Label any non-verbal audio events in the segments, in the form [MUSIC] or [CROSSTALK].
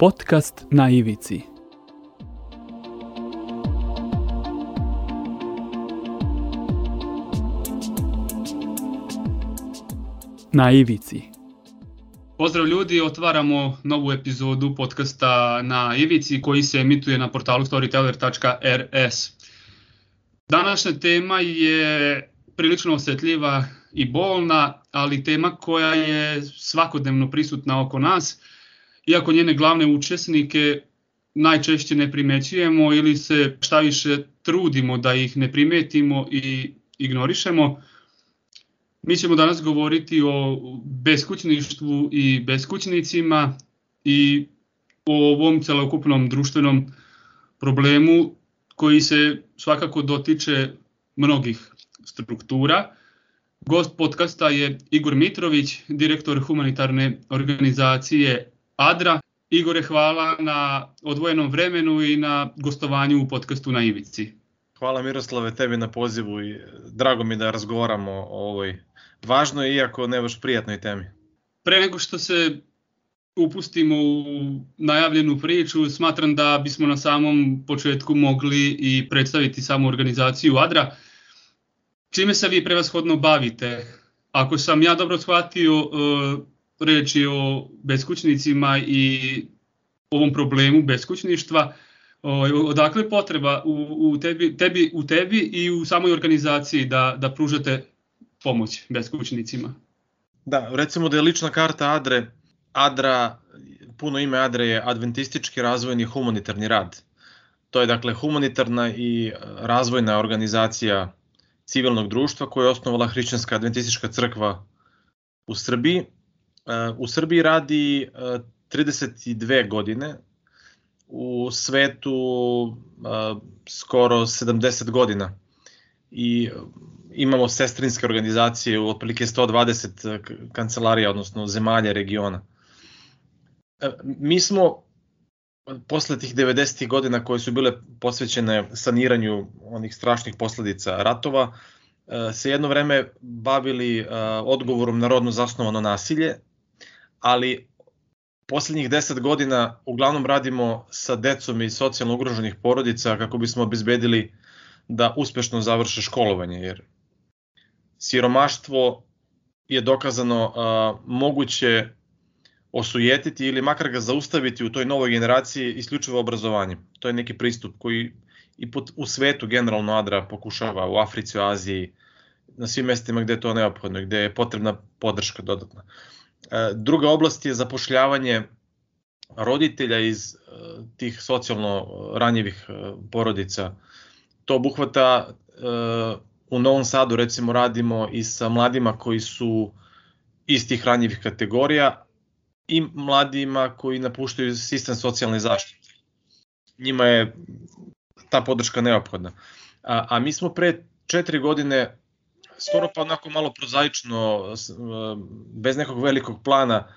Podcast na ivici. Na ivici. Pozdrav ljudi, otvaramo novu epizodu podcasta na Ivici koji se emituje na portalu storyteller.rs. Današnja tema je prilično osetljiva i bolna, ali tema koja je svakodnevno prisutna oko nas, iako njene glavne učesnike najčešće ne primećujemo ili se šta više trudimo da ih ne primetimo i ignorišemo. Mi ćemo danas govoriti o beskućništvu i beskućnicima i o ovom celokupnom društvenom problemu koji se svakako dotiče mnogih struktura. Gost podcasta je Igor Mitrović, direktor humanitarne organizacije ADRA. Igore, hvala na odvojenom vremenu i na gostovanju u podcastu na Ivici. Hvala Miroslave tebi na pozivu i drago mi da razgovaramo o ovoj važnoj iako ne baš prijatnoj temi. Pre nego što se upustimo u najavljenu priču, smatram da bismo na samom početku mogli i predstaviti samu organizaciju ADRA. Čime se vi prevashodno bavite? Ako sam ja dobro shvatio, e, reč je o beskućnicima i ovom problemu beskućništva, odakle potreba u, u, tebi, tebi, u tebi i u samoj organizaciji da, da pružate pomoć beskućnicima? Da, recimo da je lična karta Adre, Adra, puno ime Adre je Adventistički razvojni humanitarni rad. To je dakle humanitarna i razvojna organizacija civilnog društva koje je osnovala Hrišćanska adventistička crkva u Srbiji. E, u Srbiji radi 32 e, godine, u svetu e, skoro 70 godina i imamo sestrinske organizacije u otprilike 120 kancelarija, odnosno zemalja regiona. Mi smo posle tih 90. godina koje su bile posvećene saniranju onih strašnih posledica ratova, e, se jedno vreme bavili e, odgovorom na rodno zasnovano nasilje, ali poslednjih 10 godina uglavnom radimo sa decom i socijalno ugroženih porodica kako bismo obezbedili da uspešno završe školovanje, jer siromaštvo je dokazano a, moguće osujetiti ili makar ga zaustaviti u toj novoj generaciji isključivo obrazovanjem. To je neki pristup koji i put, u svetu generalno Adra pokušava, u Africi, u Aziji, na svim mestima gde je to neophodno, gde je potrebna podrška dodatna. E, druga oblast je zapošljavanje roditelja iz e, tih socijalno ranjivih e, porodica. To obuhvata u Novom Sadu recimo radimo i sa mladima koji su iz tih ranjivih kategorija, i mladima koji napuštaju sistem socijalne zaštite. Njima je ta podrška neophodna. A, a mi smo pre četiri godine skoro pa onako malo prozaično, bez nekog velikog plana,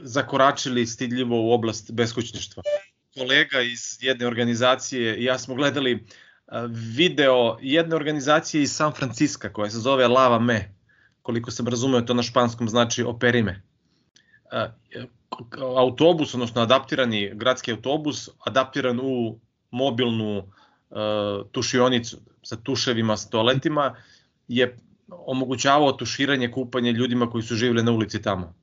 zakoračili stidljivo u oblast beskućništva. Kolega iz jedne organizacije i ja smo gledali video jedne organizacije iz San Francisco koja se zove Lava Me. Koliko sam razumeo to na španskom znači operime autobus, odnosno adaptirani gradski autobus, adaptiran u mobilnu tušionicu sa tuševima, sa toaletima, je omogućavao tuširanje, kupanje ljudima koji su živjeli na ulici tamo.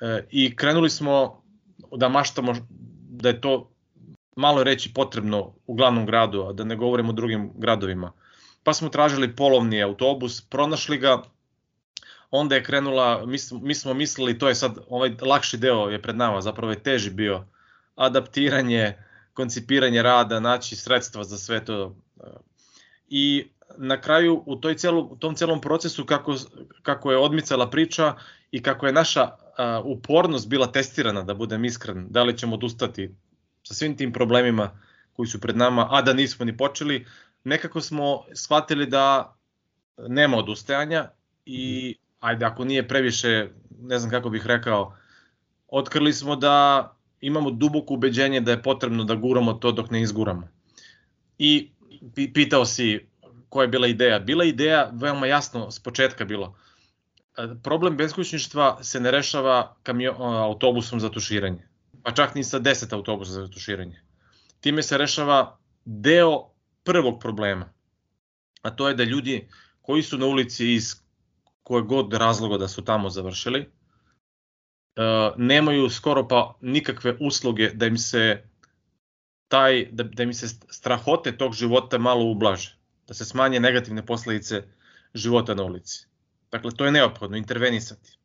E, I krenuli smo da maštamo da je to malo reći potrebno u glavnom gradu, a da ne govorimo o drugim gradovima. Pa smo tražili polovni autobus, pronašli ga, onda je krenula, mi, mi smo mislili, to je sad, ovaj lakši deo je pred nama, zapravo je teži bio, adaptiranje, koncipiranje rada, naći sredstva za sve to. I na kraju u, toj celu, u tom celom procesu kako, kako je odmicala priča i kako je naša a, upornost bila testirana, da budem iskren, da li ćemo odustati sa svim tim problemima koji su pred nama, a da nismo ni počeli, nekako smo shvatili da nema odustajanja i ajde ako nije previše, ne znam kako bih rekao, otkrili smo da imamo duboko ubeđenje da je potrebno da guramo to dok ne izguramo. I pitao si koja je bila ideja. Bila ideja veoma jasno s početka bilo. Problem beskućništva se ne rešava kamio, autobusom za tuširanje. pa čak ni sa 10 autobusa za tuširanje. Time se rešava deo prvog problema, a to je da ljudi koji su na ulici iz koje god razloga da su tamo završili, e, nemaju skoro pa nikakve usluge da im se taj, da, da im se strahote tog života malo ublaže, da se smanje negativne posledice života na ulici. Dakle, to je neophodno, intervenisati.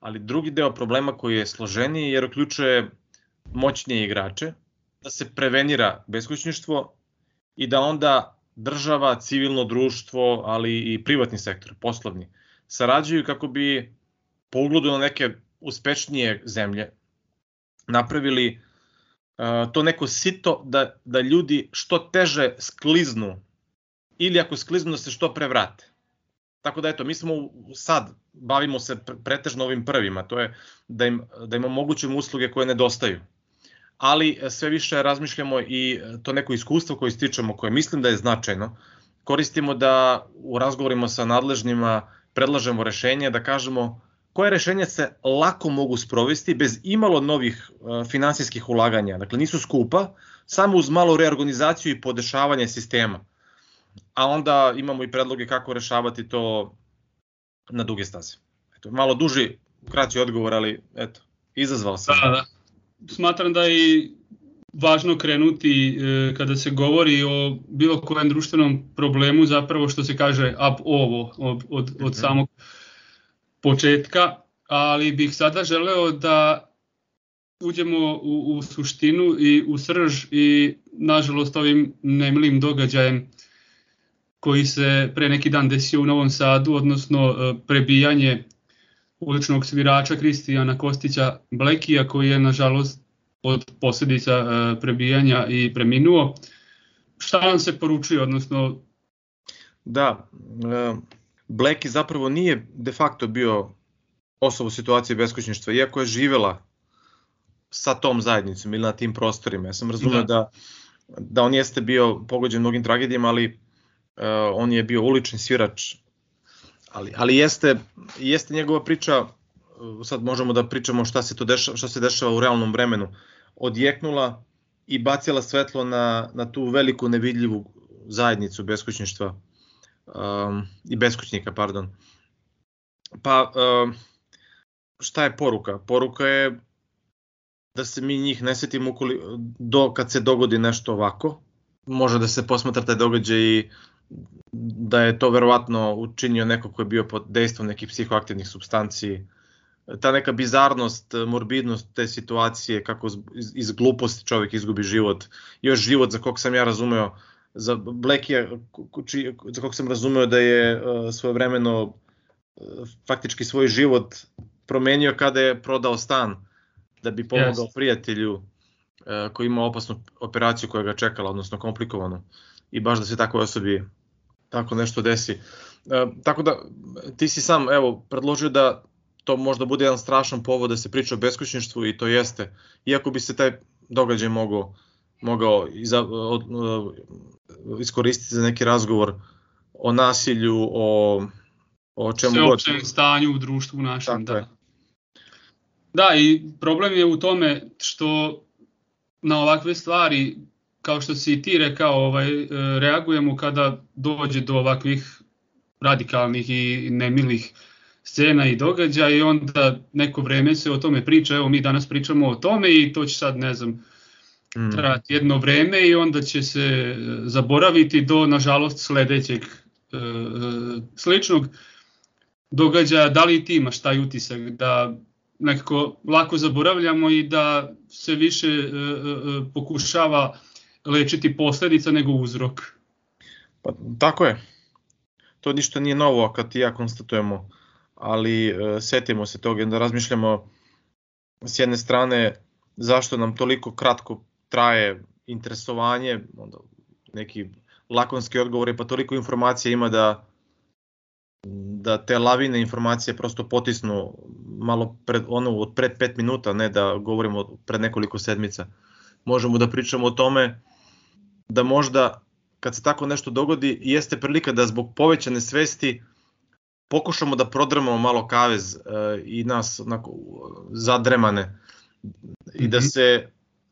Ali drugi deo problema koji je složeniji jer uključuje moćnije igrače, da se prevenira beskućništvo i da onda država, civilno društvo, ali i privatni sektor, poslovni, sarađuju kako bi po ugledu na neke uspešnije zemlje napravili uh, to neko sito da, da ljudi što teže skliznu ili ako skliznu da se što pre vrate. Tako da eto, mi smo sad, bavimo se pretežno ovim prvima, to je da im, da im omogućimo usluge koje nedostaju. Ali sve više razmišljamo i to neko iskustvo koje stičemo, koje mislim da je značajno, koristimo da u razgovorima sa nadležnima predlažemo rešenje, da kažemo koje rešenja se lako mogu sprovesti bez imalo novih finansijskih ulaganja. Dakle, nisu skupa, samo uz malo reorganizaciju i podešavanje sistema a onda imamo i predloge kako rešavati to na duge staze. Eto, malo duži, kraći odgovor, ali eto, izazvao sam. Da, da. Smatram da je važno krenuti e, kada se govori o bilo kojem društvenom problemu, zapravo što se kaže ab ovo od, od, od mm -hmm. samog početka, ali bih sada želeo da uđemo u, u suštinu i u srž i nažalost ovim nemilim događajem koji se pre neki dan desio u Novom Sadu, odnosno e, prebijanje uličnog svirača Kristijana Kostića Blekija, koji je nažalost od posledica e, prebijanja i preminuo. Šta nam se poručuje, odnosno... Da, e, Bleki zapravo nije de facto bio osoba u situaciji beskućništva, iako je živela sa tom zajednicom ili na tim prostorima. Ja sam razumio da. da, da on jeste bio pogođen mnogim tragedijama, ali on je bio ulični svirač, ali, ali jeste, jeste njegova priča, uh, sad možemo da pričamo šta se to dešava, šta se dešava u realnom vremenu, odjeknula i bacila svetlo na, na tu veliku nevidljivu zajednicu beskućništva um, i beskućnika, pardon. Pa, um, šta je poruka? Poruka je da se mi njih ne setimo ukoli, do, kad se dogodi nešto ovako. Može da se posmatra taj događaj i da je to verovatno učinio neko ko je bio pod dejstvom nekih psihoaktivnih substanci. Ta neka bizarnost, morbidnost te situacije, kako iz gluposti čovjek izgubi život, još život za kog sam ja razumeo, za Blekija, za kog sam razumeo da je uh, svojevremeno uh, faktički svoj život promenio kada je prodao stan da bi pomogao yes. prijatelju uh, koji ima opasnu operaciju koja ga čekala, odnosno komplikovanu. I baš da se takvoj osobi tako nešto desi. E, tako da ti si sam evo predložio da to možda bude jedan strašan povod da se priča o beskućništvu i to jeste. Iako bi se taj događaj mogao mogao iza, od, od, iskoristiti za neki razgovor o nasilju, o, o čemu god. Stanju u društvu našem, Tako da. Je. Da, i problem je u tome što na ovakve stvari kao što si i ti rekao, ovaj, e, reagujemo kada dođe do ovakvih radikalnih i nemilih scena i događaja i onda neko vreme se o tome priča, evo mi danas pričamo o tome i to će sad, ne znam, mm. trajati jedno vreme i onda će se e, zaboraviti do, nažalost, sledećeg e, sličnog događaja. Da li ti imaš taj utisak da nekako lako zaboravljamo i da se više e, e, pokušava lečiti posledica nego uzrok. Pa tako je. To ništa nije novo kad ti ja konstatujemo, ali e, setimo se toga da razmišljamo s jedne strane zašto nam toliko kratko traje interesovanje, onda neki lakonski odgovor pa toliko informacija ima da da te lavine informacije prosto potisnu malo pred ono od pred 5 minuta, ne da govorimo pred nekoliko sedmica. Možemo da pričamo o tome da možda kad se tako nešto dogodi jeste prilika da zbog povećane svesti pokušamo da prodrmamo malo kavez e, i nas onako zadremane i da se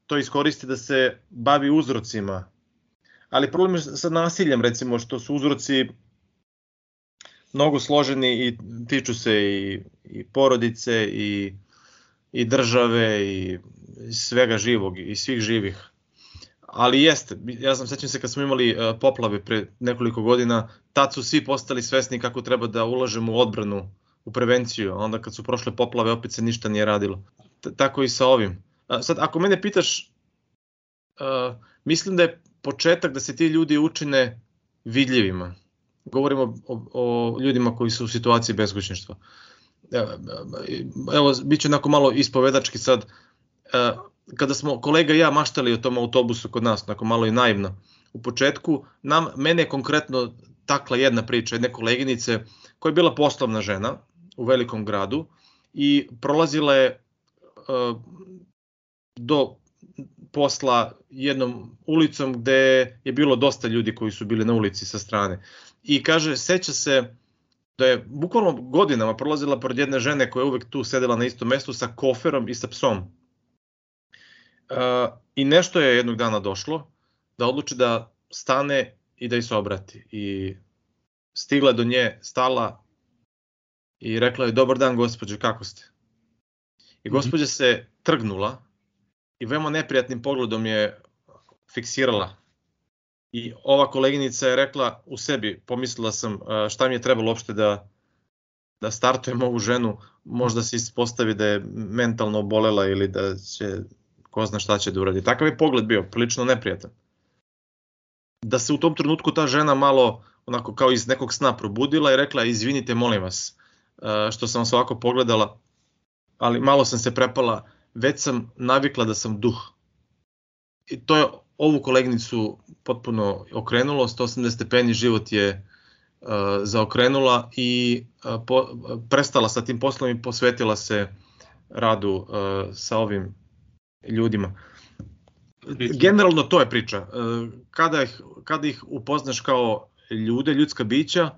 to iskoristi da se bavi uzrocima. Ali problem je sa nasiljem, recimo, što su uzroci mnogo složeni i tiču se i, i porodice i, i države i svega živog i svih živih. Ali jeste, ja sam sećam se kad smo imali uh, poplave pre nekoliko godina, tad su svi postali svesni kako treba da ulažemo u odbranu, u prevenciju, a onda kad su prošle poplave opet se ništa nije radilo. T tako i sa ovim. A, sad, ako mene pitaš, uh, mislim da je početak da se ti ljudi učine vidljivima. Govorimo o, o ljudima koji su u situaciji beskućništva. Evo, bit će onako malo ispovedački sad. Uh, kada smo kolega i ja maštali o tom autobusu kod nas, onako malo i naivno, u početku, nam, mene je konkretno takla jedna priča jedne koleginice koja je bila poslovna žena u velikom gradu i prolazila je uh, do posla jednom ulicom gde je bilo dosta ljudi koji su bili na ulici sa strane. I kaže, seća se da je bukvalno godinama prolazila pored jedne žene koja je uvek tu sedela na istom mestu sa koferom i sa psom I nešto je jednog dana došlo da odluči da stane i da ih se obrati. I stigla do nje, stala i rekla je dobar dan gospođe, kako ste? I mhm. gospođa se trgnula i veoma neprijatnim pogledom je fiksirala. I ova koleginica je rekla u sebi, pomislila sam šta mi je trebalo uopšte da, da startujem ovu ženu, možda se ispostavi da je mentalno obolela ili da će ko zna šta će da uradi. Takav je pogled bio, prilično neprijatan. Da se u tom trenutku ta žena malo onako kao iz nekog sna probudila i rekla izvinite molim vas e, što sam vas ovako pogledala, ali malo sam se prepala, već sam navikla da sam duh. I to je ovu koleginicu potpuno okrenulo, 180 stepeni život je uh, zaokrenula i po, prestala sa tim poslom i posvetila se radu sa ovim ljudima. Generalno to je priča. E, kada ih, kada ih upoznaš kao ljude, ljudska bića,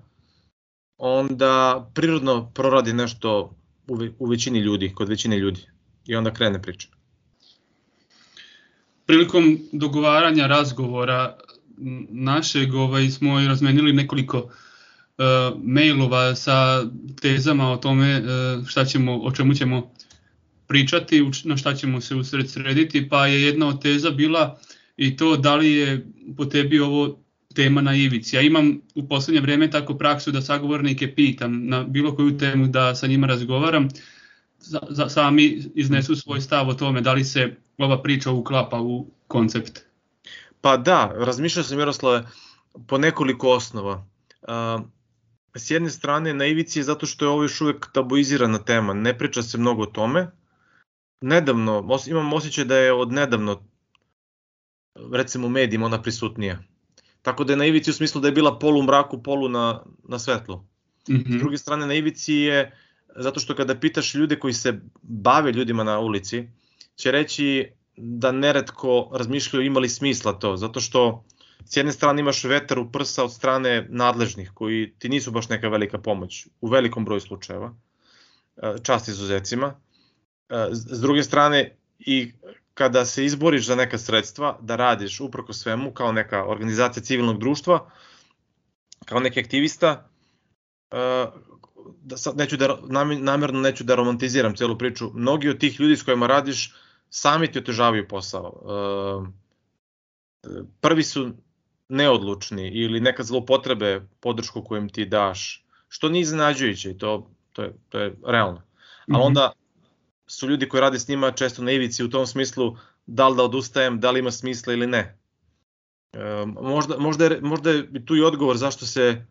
onda prirodno proradi nešto u, u većini ljudi, kod većine ljudi. I onda krene priča. Prilikom dogovaranja razgovora našeg ovaj, smo i razmenili nekoliko uh, mailova sa tezama o tome uh, šta ćemo, o čemu ćemo pričati, na šta ćemo se usred srediti, pa je jedna od teza bila i to da li je po tebi ovo tema na ivici. Ja imam u poslednje vreme tako praksu da sagovornike pitam na bilo koju temu da sa njima razgovaram, za, za, sami iznesu svoj stav o tome da li se ova priča uklapa u koncept. Pa da, razmišljao sam Miroslave po nekoliko osnova. Uh, s jedne strane na ivici je zato što je ovo još uvek tabuizirana tema, ne priča se mnogo o tome, nedavno, imam osjećaj da je od nedavno, recimo u medijima, ona prisutnija. Tako da je na ivici u smislu da je bila polu u mraku, polu na, na svetlu. Mm -hmm. S druge strane, na ivici je, zato što kada pitaš ljude koji se bave ljudima na ulici, će reći da neretko razmišljaju imali smisla to, zato što s jedne strane imaš vetar u prsa od strane nadležnih, koji ti nisu baš neka velika pomoć, u velikom broju slučajeva, čast izuzecima, S druge strane, i kada se izboriš za neka sredstva, da radiš uproko svemu kao neka organizacija civilnog društva, kao neki aktivista, da sad neću da, namerno neću da romantiziram celu priču, mnogi od tih ljudi s kojima radiš sami ti otežavaju posao. Prvi su neodlučni ili neka zlopotrebe podršku koju im ti daš, što nije iznenađujuće i to, to, je, to je realno. Ali mhm. onda su ljudi koji rade s njima često na ivici u tom smislu da li da odustajem, da li ima smisla ili ne. E, možda, možda, je, možda je tu i odgovor zašto se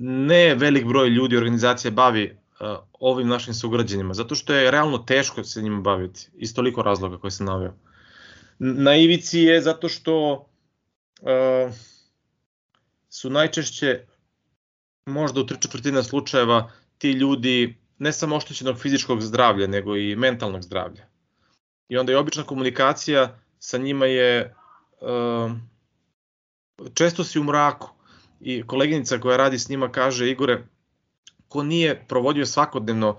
ne velik broj ljudi organizacija bavi uh, ovim našim sugrađenima, zato što je realno teško se njima baviti, iz toliko razloga koje sam naveo. Na ivici je zato što uh, su najčešće, možda u tri četvrtina slučajeva, ti ljudi ne samo oštećenog fizičkog zdravlja, nego i mentalnog zdravlja. I onda je obična komunikacija sa njima je uh, često si u mraku i koleginica koja radi s njima kaže Igore, ko nije provodio svakodnevno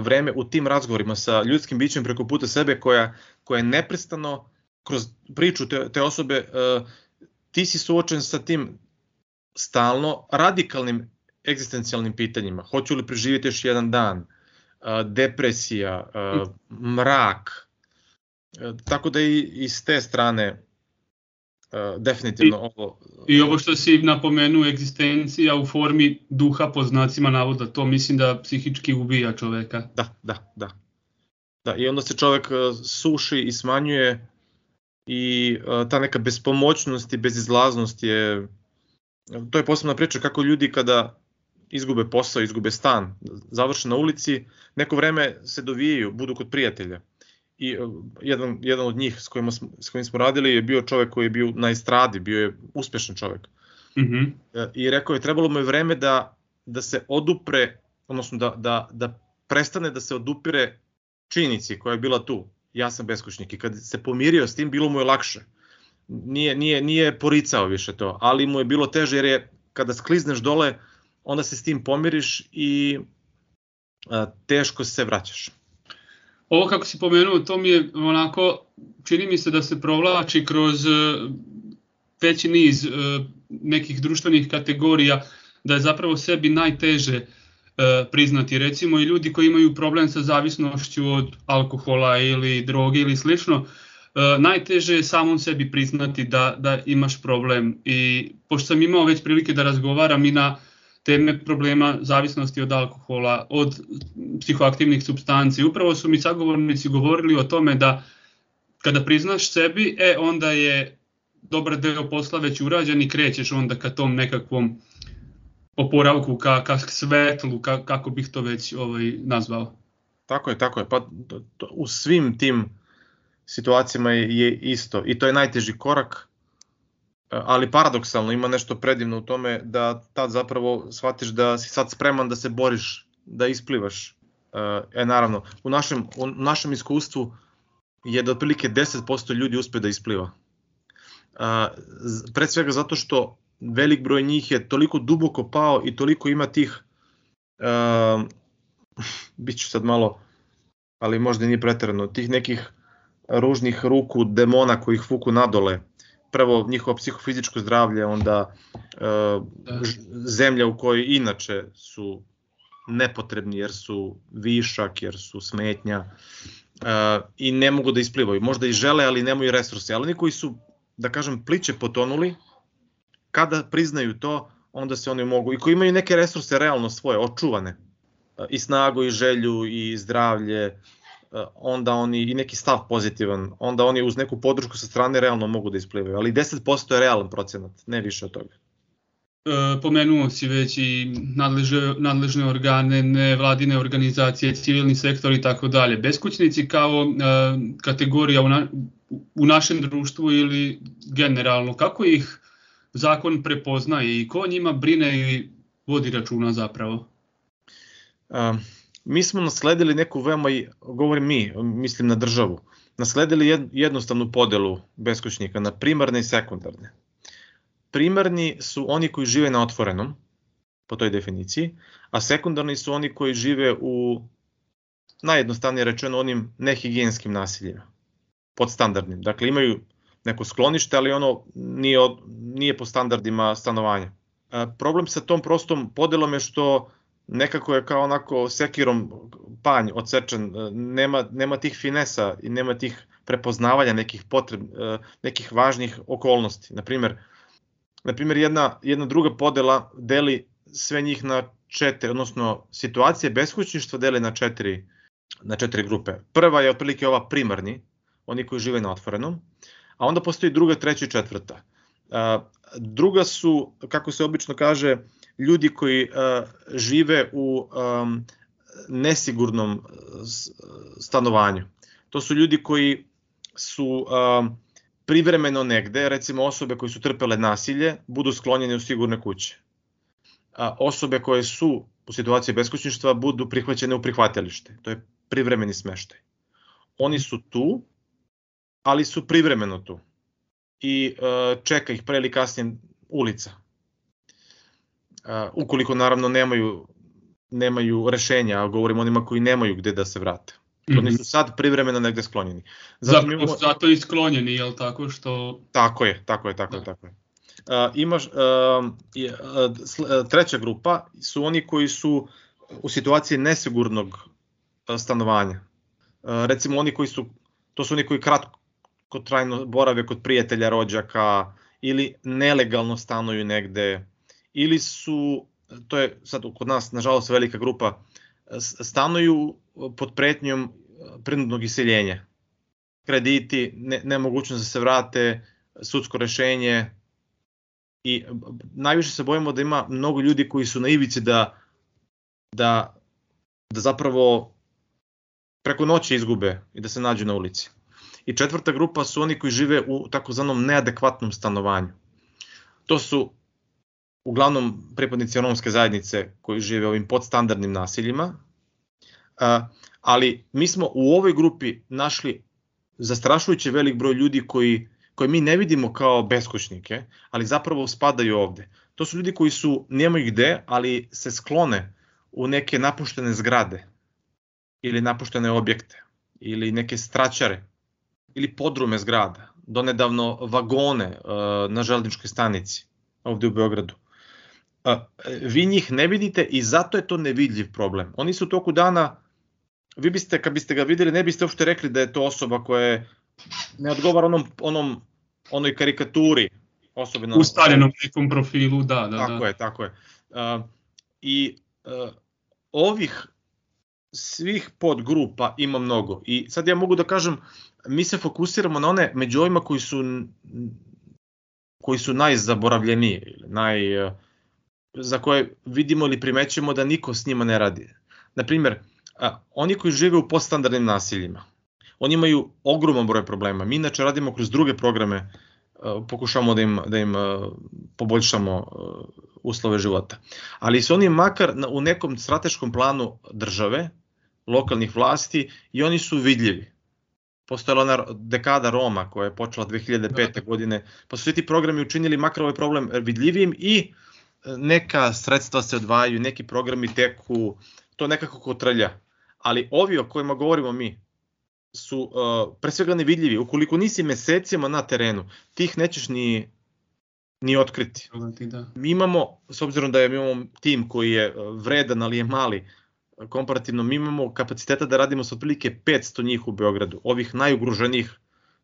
vreme u tim razgovorima sa ljudskim bićem preko puta sebe koja, koja je neprestano kroz priču te, te osobe ti si suočen sa tim stalno radikalnim egzistencijalnim pitanjima. Hoću li preživjeti još jedan dan? Depresija, mrak. Tako da i, i s te strane definitivno I, ovo... I ovo što si napomenuo, egzistencija u formi duha po znacima navoda, to mislim da psihički ubija čoveka. Da, da, da. Da, i onda se čovek suši i smanjuje i ta neka bespomoćnost i bezizlaznost je to je posebna priča kako ljudi kada izgube posao, izgube stan, završe na ulici, neko vreme se dovijaju, budu kod prijatelja. I jedan, jedan od njih s kojim, s kojim smo radili je bio čovek koji je bio na estradi, bio je uspešan čovek. Mm -hmm. I rekao je trebalo mu je vreme da, da se odupre, odnosno da, da, da prestane da se odupire činjenici koja je bila tu. Ja sam beskućnik i kad se pomirio s tim bilo mu je lakše nije, nije, nije poricao više to, ali mu je bilo teže jer je kada sklizneš dole, onda se s tim pomiriš i a, teško se vraćaš. Ovo kako si pomenuo, to mi je onako, čini mi se da se provlači kroz e, veći niz e, nekih društvenih kategorija, da je zapravo sebi najteže e, priznati. Recimo i ljudi koji imaju problem sa zavisnošću od alkohola ili droge ili slično, Uh, najteže je samom sebi priznati da, da imaš problem i pošto sam imao već prilike da razgovaram i na teme problema zavisnosti od alkohola, od psihoaktivnih substanci, upravo su mi sagovornici govorili o tome da kada priznaš sebi, e onda je dobar deo posla već urađen i krećeš onda ka tom nekakvom oporavku, ka, ka svetlu, ka, kako bih to već ovaj, nazvao. Tako je, tako je. Pa u svim tim situacijama je isto i to je najteži korak, ali paradoksalno ima nešto predivno u tome da tad zapravo shvatiš da si sad spreman da se boriš, da isplivaš. E naravno, u našem, u našem iskustvu je da otprilike 10% ljudi uspe da ispliva. Pred svega zato što velik broj njih je toliko duboko pao i toliko ima tih, uh, [LAUGHS] bit ću sad malo, ali možda nije preterano, tih nekih ružnih ruku demona koji ih vuku nadole. Prvo njihovo psihofizičko zdravlje, onda uh, zemlja u kojoj inače su nepotrebni jer su višak, jer su smetnja uh, i ne mogu da isplivaju. Možda i žele, ali nemaju resurse. Ali oni koji su, da kažem, pliće potonuli, kada priznaju to, onda se oni mogu, i koji imaju neke resurse realno svoje, očuvane, uh, i snagu, i želju, i zdravlje, onda oni i neki stav pozitivan, onda oni uz neku podršku sa strane realno mogu da isplivaju, ali 10% je realan procenat, ne više od toga. E, pomenuo si već i nadležne, nadležne organe, nevladine organizacije, civilni sektor i tako dalje. Beskućnici kao e, kategorija u, na, u našem društvu ili generalno, kako ih zakon prepoznaje i ko njima brine i vodi računa zapravo? Um, mi smo nasledili neku veoma, govorim mi, mislim na državu, nasledili jednostavnu podelu beskućnika na primarne i sekundarne. Primarni su oni koji žive na otvorenom, po toj definiciji, a sekundarni su oni koji žive u, najjednostavnije rečeno, onim nehigijenskim nasiljima, podstandardnim. Dakle, imaju neko sklonište, ali ono nije, nije po standardima stanovanja. Problem sa tom prostom podelom je što nekako je kao onako sekirom panj odsečen, e, nema, nema tih finesa i nema tih prepoznavanja nekih potreb, e, nekih važnih okolnosti. Naprimer, naprimer jedna, jedna druga podela deli sve njih na četiri, odnosno situacije beskućništva deli na četiri, na četiri grupe. Prva je otprilike ova primarni, oni koji žive na otvorenom, a onda postoji druga, treća i četvrta. E, druga su, kako se obično kaže, ljudi koji uh, žive u um, nesigurnom uh, stanovanju. To su ljudi koji su um, privremeno negde, recimo osobe koje su trpele nasilje, budu sklonjene u sigurne kuće. A osobe koje su u situaciji beskućništva budu prihvaćene u prihvatilište. To je privremeni smeštaj. Oni su tu, ali su privremeno tu. I uh, čeka ih pre ili kasnije ulica ukoliko naravno nemaju nemaju rešenja, a govorim onima koji nemaju gde da se vrate. Mm -hmm. Oni su sad privremeno negde sklonjeni. Zato, zato, imamo... zato i sklonjeni, jel tako što... Tako je, tako je, tako da. je, tako je. Uh, imaš, uh, uh, treća grupa su oni koji su u situaciji nesigurnog stanovanja. Uh, recimo oni koji su, to su oni koji kratko trajno borave kod prijatelja, rođaka ili nelegalno stanuju negde ili su, to je sad kod nas nažalost velika grupa, stanuju pod pretnjom prinudnog iseljenja. Krediti, ne, nemogućnost da se vrate, sudsko rešenje i najviše se bojimo da ima mnogo ljudi koji su na ivici da, da, da zapravo preko noći izgube i da se nađu na ulici. I četvrta grupa su oni koji žive u takozvanom neadekvatnom stanovanju. To su uglavnom pripadnici romske zajednice koji žive ovim podstandardnim nasiljima, ali mi smo u ovoj grupi našli zastrašujuće velik broj ljudi koji, koje mi ne vidimo kao beskućnike, ali zapravo spadaju ovde. To su ljudi koji su, nemaju gde, ali se sklone u neke napuštene zgrade ili napuštene objekte ili neke straćare ili podrume zgrada, donedavno vagone na železničkoj stanici ovde u Beogradu vi njih ne vidite i zato je to nevidljiv problem. Oni su u toku dana, vi biste, kad biste ga videli, ne biste uopšte rekli da je to osoba koja je, ne odgovara onom, onom onoj karikaturi osobe na... Ustaljenom nekom profilu, da, da. Tako da. je, tako je. Uh, I uh, ovih svih podgrupa ima mnogo. I sad ja mogu da kažem, mi se fokusiramo na one među ovima koji su koji su najzaboravljeniji, naj, uh, za koje vidimo ili primećujemo da niko s njima ne radi. Naprimer, oni koji žive u poststandardnim nasiljima, oni imaju ogroman broj problema. Mi inače radimo kroz druge programe, pokušamo da im, da im poboljšamo uslove života. Ali su oni makar u nekom strateškom planu države, lokalnih vlasti i oni su vidljivi. Postojala ona dekada Roma koja je počela 2005. Da. godine, pa su svi ti programi učinili makar ovaj problem vidljivijim i neka sredstva se odvajaju, neki programi teku, to nekako kotrlja. Ali ovi o kojima govorimo mi su uh, pre svega nevidljivi. Ukoliko nisi mesecima na terenu, ti ih nećeš ni, ni otkriti. Da. Mi imamo, s obzirom da je, mi imamo tim koji je uh, vredan, ali je mali, komparativno, mi imamo kapaciteta da radimo sa otprilike 500 njih u Beogradu, ovih najugroženijih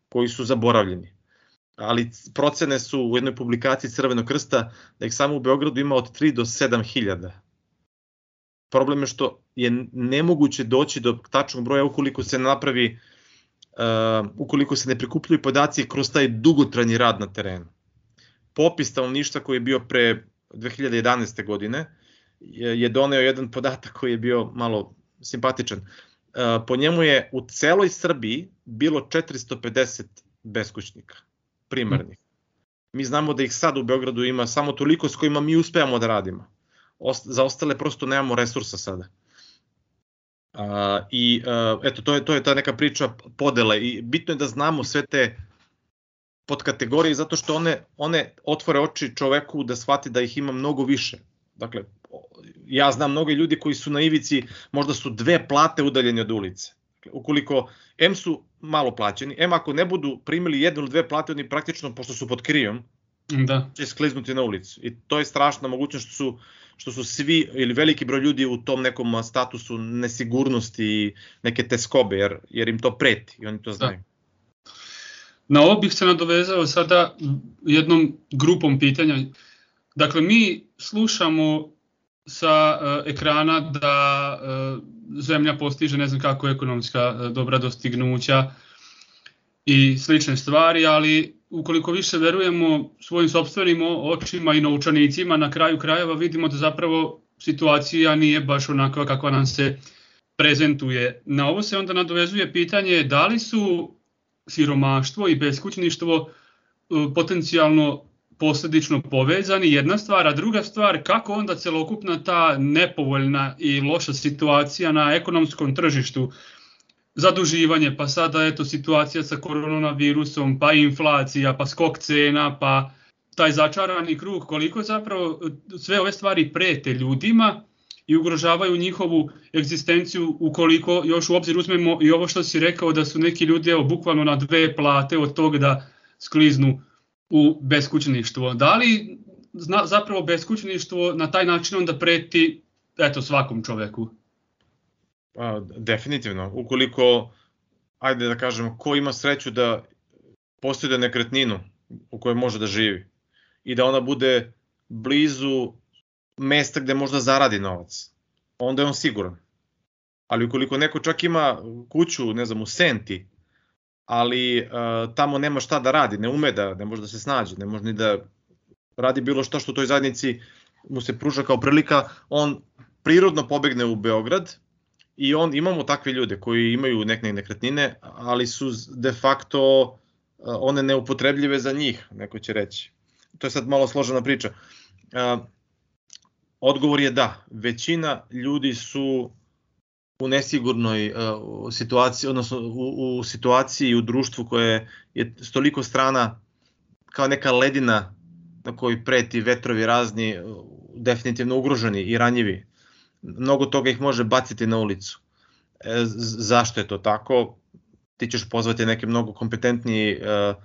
koji su zaboravljeni ali procene su u jednoj publikaciji Crvenog krsta da ih samo u Beogradu ima od 3 do 7 hiljada. Problem je što je nemoguće doći do tačnog broja ukoliko se napravi, uh, ukoliko se ne prikupljaju podaci kroz taj dugotranji rad na terenu. Popis stanovništva koji je bio pre 2011. godine je, doneo jedan podatak koji je bio malo simpatičan. Uh, po njemu je u celoj Srbiji bilo 450 beskućnika primarnih. Mi znamo da ih sad u Beogradu ima samo toliko s kojima mi uspevamo da radimo. Ost, za ostale prosto nemamo resursa sada. A, I a, eto, to je, to je ta neka priča podele i bitno je da znamo sve te podkategorije zato što one, one otvore oči čoveku da shvati da ih ima mnogo više. Dakle, ja znam mnogo ljudi koji su na ivici, možda su dve plate udaljeni od ulice. Dakle, ukoliko M su malo plaćeni, M ako ne budu primili jednu ili dve plate, oni praktično, pošto su pod krijom, da. će skliznuti na ulicu. I to je strašna mogućnost što su, što su svi ili veliki broj ljudi u tom nekom statusu nesigurnosti i neke teskobe, jer, jer im to preti i oni to da. znaju. Da. Na ovo bih se nadovezao sada jednom grupom pitanja. Dakle, mi slušamo sa uh, ekrana da uh, zemlja postiže ne znam kako ekonomska uh, dobra dostignuća i slične stvari, ali ukoliko više verujemo svojim sobstvenim očima i naučanicima, na kraju krajeva vidimo da zapravo situacija nije baš onakva kakva nam se prezentuje. Na ovo se onda nadovezuje pitanje da li su siromaštvo i beskućništvo potencijalno posledično povezani, jedna stvar, a druga stvar kako onda celokupna ta nepovoljna i loša situacija na ekonomskom tržištu, zaduživanje, pa sada eto situacija sa koronavirusom, pa inflacija, pa skok cena, pa taj začarani krug, koliko zapravo sve ove stvari prete ljudima i ugrožavaju njihovu egzistenciju ukoliko još u obzir uzmemo i ovo što si rekao da su neki ljudi evo, bukvalno na dve plate od toga da skliznu u beskućništvo. Da li zna, zapravo beskućništvo na taj način onda preti eto, svakom čoveku? A, definitivno. Ukoliko, ajde da kažemo, ko ima sreću da postojde nekretninu u kojoj može da živi i da ona bude blizu mesta gde možda zaradi novac, onda je on siguran. Ali ukoliko neko čak ima kuću, ne znam, u Senti, ali uh, tamo nema šta da radi, ne ume da, ne može da se snađe, ne može ni da radi bilo šta što toj zajednici mu se pruža kao prilika, on prirodno pobegne u Beograd i on imamo takve ljude koji imaju neke nekretnine, ali su de facto uh, one neupotrebljive za njih, neko će reći. To je sad malo složena priča. Uh, Odgovor je da. Većina ljudi su u nesigurnoj uh, situaciji, odnosno u, u situaciji u društvu koje je stoliko strana kao neka ledina na kojoj preti vetrovi razni, definitivno ugroženi i ranjivi. Mnogo toga ih može baciti na ulicu. E, zašto je to tako? Ti ćeš pozvati neke mnogo kompetentniji uh,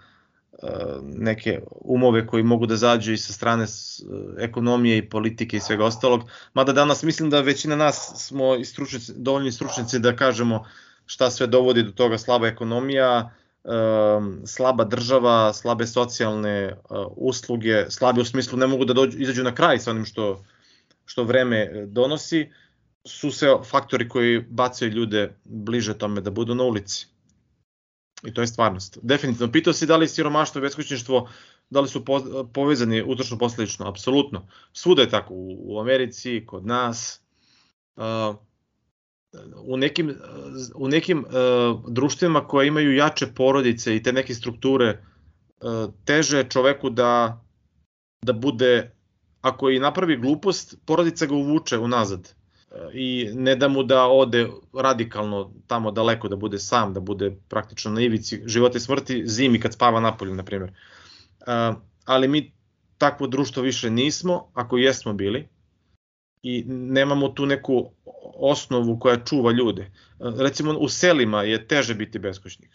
neke umove koji mogu da zađu i sa strane ekonomije i politike i svega ostalog. Mada danas mislim da većina nas smo i stručnici, dovoljni stručnici da kažemo šta sve dovodi do toga slaba ekonomija, slaba država, slabe socijalne usluge, slabe u smislu ne mogu da dođu, izađu na kraj sa onim što, što vreme donosi, su se faktori koji bacaju ljude bliže tome da budu na ulici. I to je stvarnost. Definitivno. Pitao si da li siromaštvo i beskućništvo da li su povezani utročno posledično? Apsolutno. Svuda je tako. U, Americi, kod nas. Uh, u nekim, u nekim uh, društvima koje imaju jače porodice i te neke strukture, uh, teže je čoveku da, da bude, ako i napravi glupost, porodica ga uvuče unazad i ne da mu da ode radikalno tamo daleko, da bude sam, da bude praktično na ivici života i smrti zimi kad spava napolju, na primjer. Ali mi takvo društvo više nismo, ako jesmo bili, i nemamo tu neku osnovu koja čuva ljude. Recimo u selima je teže biti beskućnik,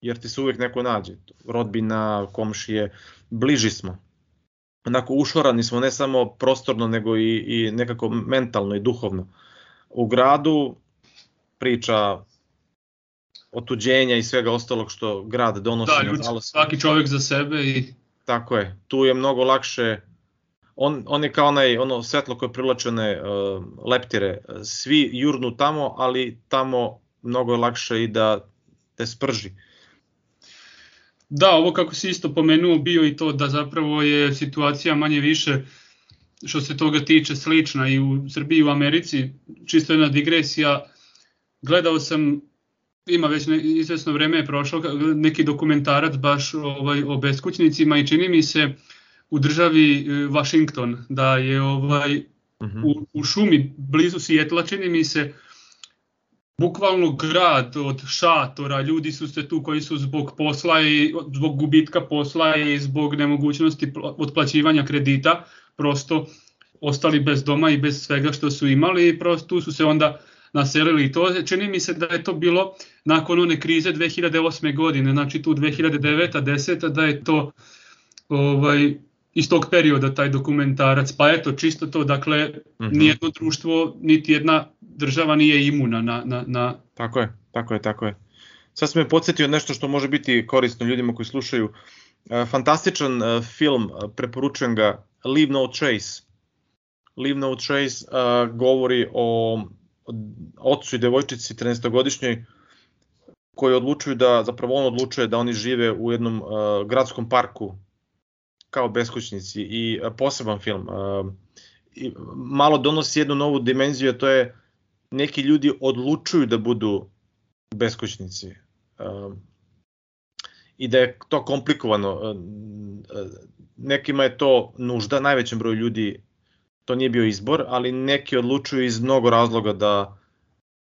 jer ti se uvek neko nađe, rodbina, komšije, bliži smo onako ušorani smo ne samo prostorno nego i, i nekako mentalno i duhovno. U gradu priča otuđenja i svega ostalog što grad donosi. Da, ljudski, svaki čovjek za sebe i... Tako je, tu je mnogo lakše, on, on je kao onaj, ono svetlo koje prilačene uh, leptire, svi jurnu tamo, ali tamo mnogo je lakše i da te sprži. Uh, Da, ovo kako si isto pomenuo bio i to da zapravo je situacija manje više što se toga tiče slična i u Srbiji i u Americi, čisto jedna digresija, gledao sam ima već ne, izvesno vreme je prošlo neki dokumentarac baš ovaj o beskućnicima i čini mi se u državi Washington da je ovaj uh mhm. -huh. u, u šumi blizu Sijetla čini mi se bukvalno grad od šatora, ljudi su se tu koji su zbog posla i zbog gubitka posla i zbog nemogućnosti otplaćivanja kredita prosto ostali bez doma i bez svega što su imali i prosto tu su se onda naselili to čini mi se da je to bilo nakon one krize 2008. godine, znači tu 2009. 10. da je to ovaj iz tog perioda taj dokumentarac, pa eto čisto to, dakle mm -hmm. nijedno društvo, niti jedna država nije imuna na, na, na... Tako je, tako je, tako je. Sad sam me podsjetio nešto što može biti korisno ljudima koji slušaju. E, fantastičan e, film, e, preporučujem ga, Leave No Trace. Leave No Trace uh, govori o ocu i devojčici 13-godišnjoj koji odlučuju da, zapravo on odlučuje da oni žive u jednom uh, gradskom parku kao beskućnici i poseban film. Uh, i malo donosi jednu novu dimenziju, to je neki ljudi odlučuju da budu beskućnici. Um, I da je to komplikovano. Nekima je to nužda, najvećem broju ljudi to nije bio izbor, ali neki odlučuju iz mnogo razloga da,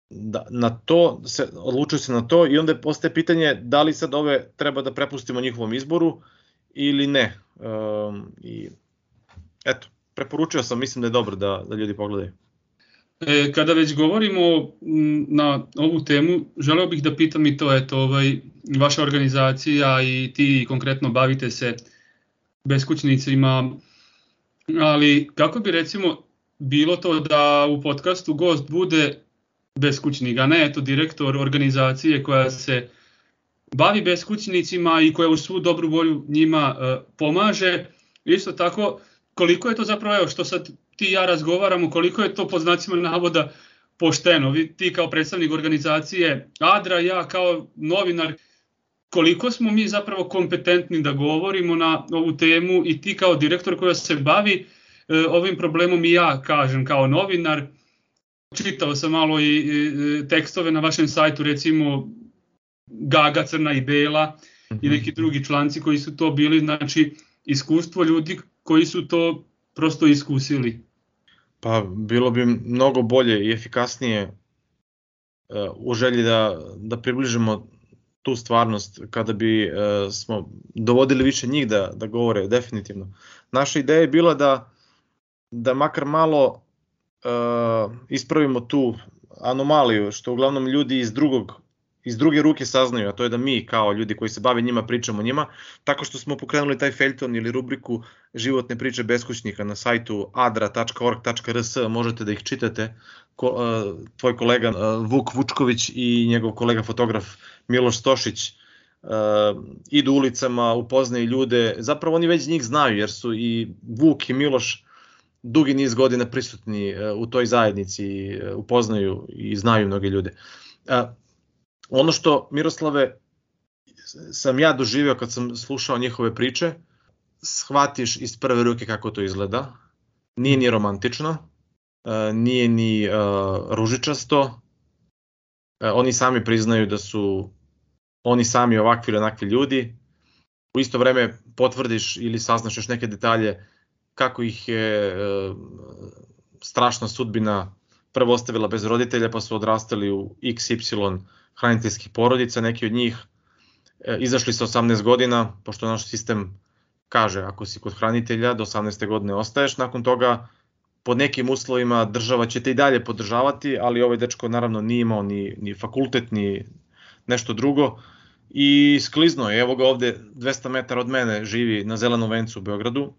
da na to se odlučuju se na to i onda postaje pitanje da li sad ove treba da prepustimo njihovom izboru ili ne. Um, I eto, preporučio sam, mislim da je dobro da, da ljudi pogledaju. E, kada već govorimo na ovu temu, želeo bih da pitam i to, eto, ovaj, vaša organizacija i ti konkretno bavite se beskućnicima, ali kako bi recimo bilo to da u podcastu gost bude beskućnik, a ne eto direktor organizacije koja se bavi beskućnicima i koja u svu dobru volju njima e, pomaže. Isto tako, koliko je to zapravo, evo što sad ti ja razgovaramo, koliko je to po znacima navoda pošteno. Vi, ti kao predstavnik organizacije Adra, ja kao novinar, koliko smo mi zapravo kompetentni da govorimo na ovu temu i ti kao direktor koja se bavi e, ovim problemom i ja kažem kao novinar, čitao sam malo i, i tekstove na vašem sajtu, recimo Gaga, Crna i Bela mm -hmm. i neki drugi članci koji su to bili, znači iskustvo ljudi koji su to prosto iskusili? Pa bilo bi mnogo bolje i efikasnije uh, u želji da, da približimo tu stvarnost kada bi uh, smo dovodili više njih da, da govore definitivno. Naša ideja je bila da, da makar malo uh, ispravimo tu anomaliju, što uglavnom ljudi iz drugog iz druge ruke saznaju, a to je da mi kao ljudi koji se bave njima pričamo njima, tako što smo pokrenuli taj feljton ili rubriku životne priče beskućnika na sajtu adra.org.rs, možete da ih čitate. Ko, uh, tvoj kolega uh, Vuk Vučković i njegov kolega fotograf Miloš Stošić uh, idu ulicama, upoznaju ljude, zapravo oni već njih znaju jer su i Vuk i Miloš dugi niz godina prisutni u toj zajednici, upoznaju i znaju mnoge ljude. Ono što Miroslave sam ja doživio kad sam slušao njihove priče, shvatiš iz prve ruke kako to izgleda. Nije ni romantično, e, nije ni uh, ružičasto. E, oni sami priznaju da su oni sami ovakvi ili onakvi ljudi. U isto vreme potvrdiš ili saznaš još neke detalje kako ih je strašna sudbina prvo ostavila bez roditelja pa su odrastali u XY hraniteljskih porodica, neki od njih e, izašli sa 18 godina, pošto naš sistem kaže ako si kod hranitelja do 18. godine ostaješ, nakon toga pod nekim uslovima država će te i dalje podržavati, ali ovaj dečko naravno nije imao ni, ni fakultet, ni nešto drugo i sklizno je, evo ga ovde 200 metara od mene živi na Zelenom vencu u Beogradu